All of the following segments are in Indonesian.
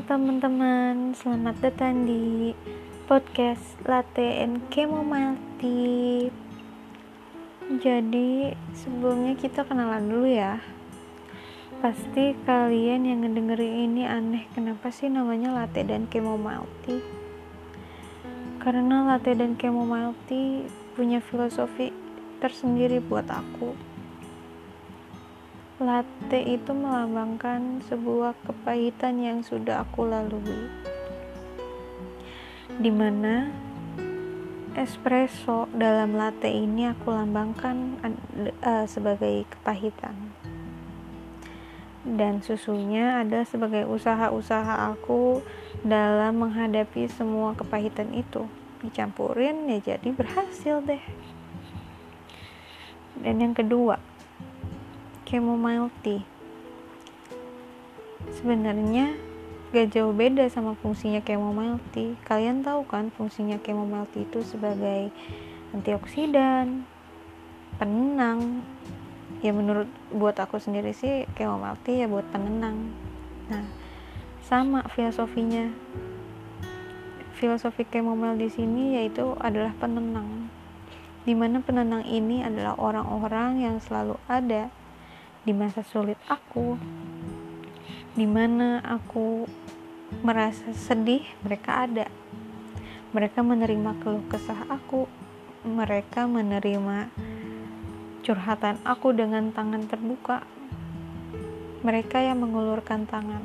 teman-teman, selamat datang di podcast Latte and Tea. Jadi sebelumnya kita kenalan dulu ya. Pasti kalian yang ngedengerin ini aneh kenapa sih namanya latte dan tea? Karena latte dan tea punya filosofi tersendiri buat aku Latte itu melambangkan sebuah kepahitan yang sudah aku lalui. Di mana espresso dalam latte ini aku lambangkan uh, sebagai kepahitan. Dan susunya ada sebagai usaha-usaha aku dalam menghadapi semua kepahitan itu. Dicampurin ya jadi berhasil deh. Dan yang kedua, chamomile tea. Sebenarnya gak jauh beda sama fungsinya chamomile tea. Kalian tahu kan fungsinya chamomile tea itu sebagai antioksidan, penenang. Ya menurut buat aku sendiri sih chamomile tea ya buat penenang. Nah, sama filosofinya. Filosofi chamomile di sini yaitu adalah penenang. Di mana penenang ini adalah orang-orang yang selalu ada di masa sulit aku di mana aku merasa sedih mereka ada. Mereka menerima keluh kesah aku mereka menerima curhatan aku dengan tangan terbuka. Mereka yang mengulurkan tangan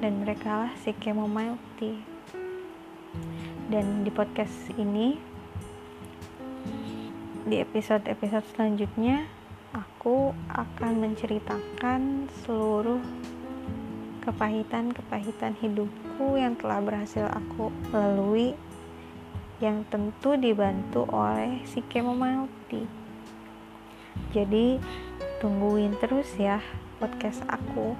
dan mereka lah si chamomile dan di podcast ini di episode-episode selanjutnya aku akan menceritakan seluruh kepahitan-kepahitan hidupku yang telah berhasil aku lalui yang tentu dibantu oleh si tea. Jadi tungguin terus ya podcast aku.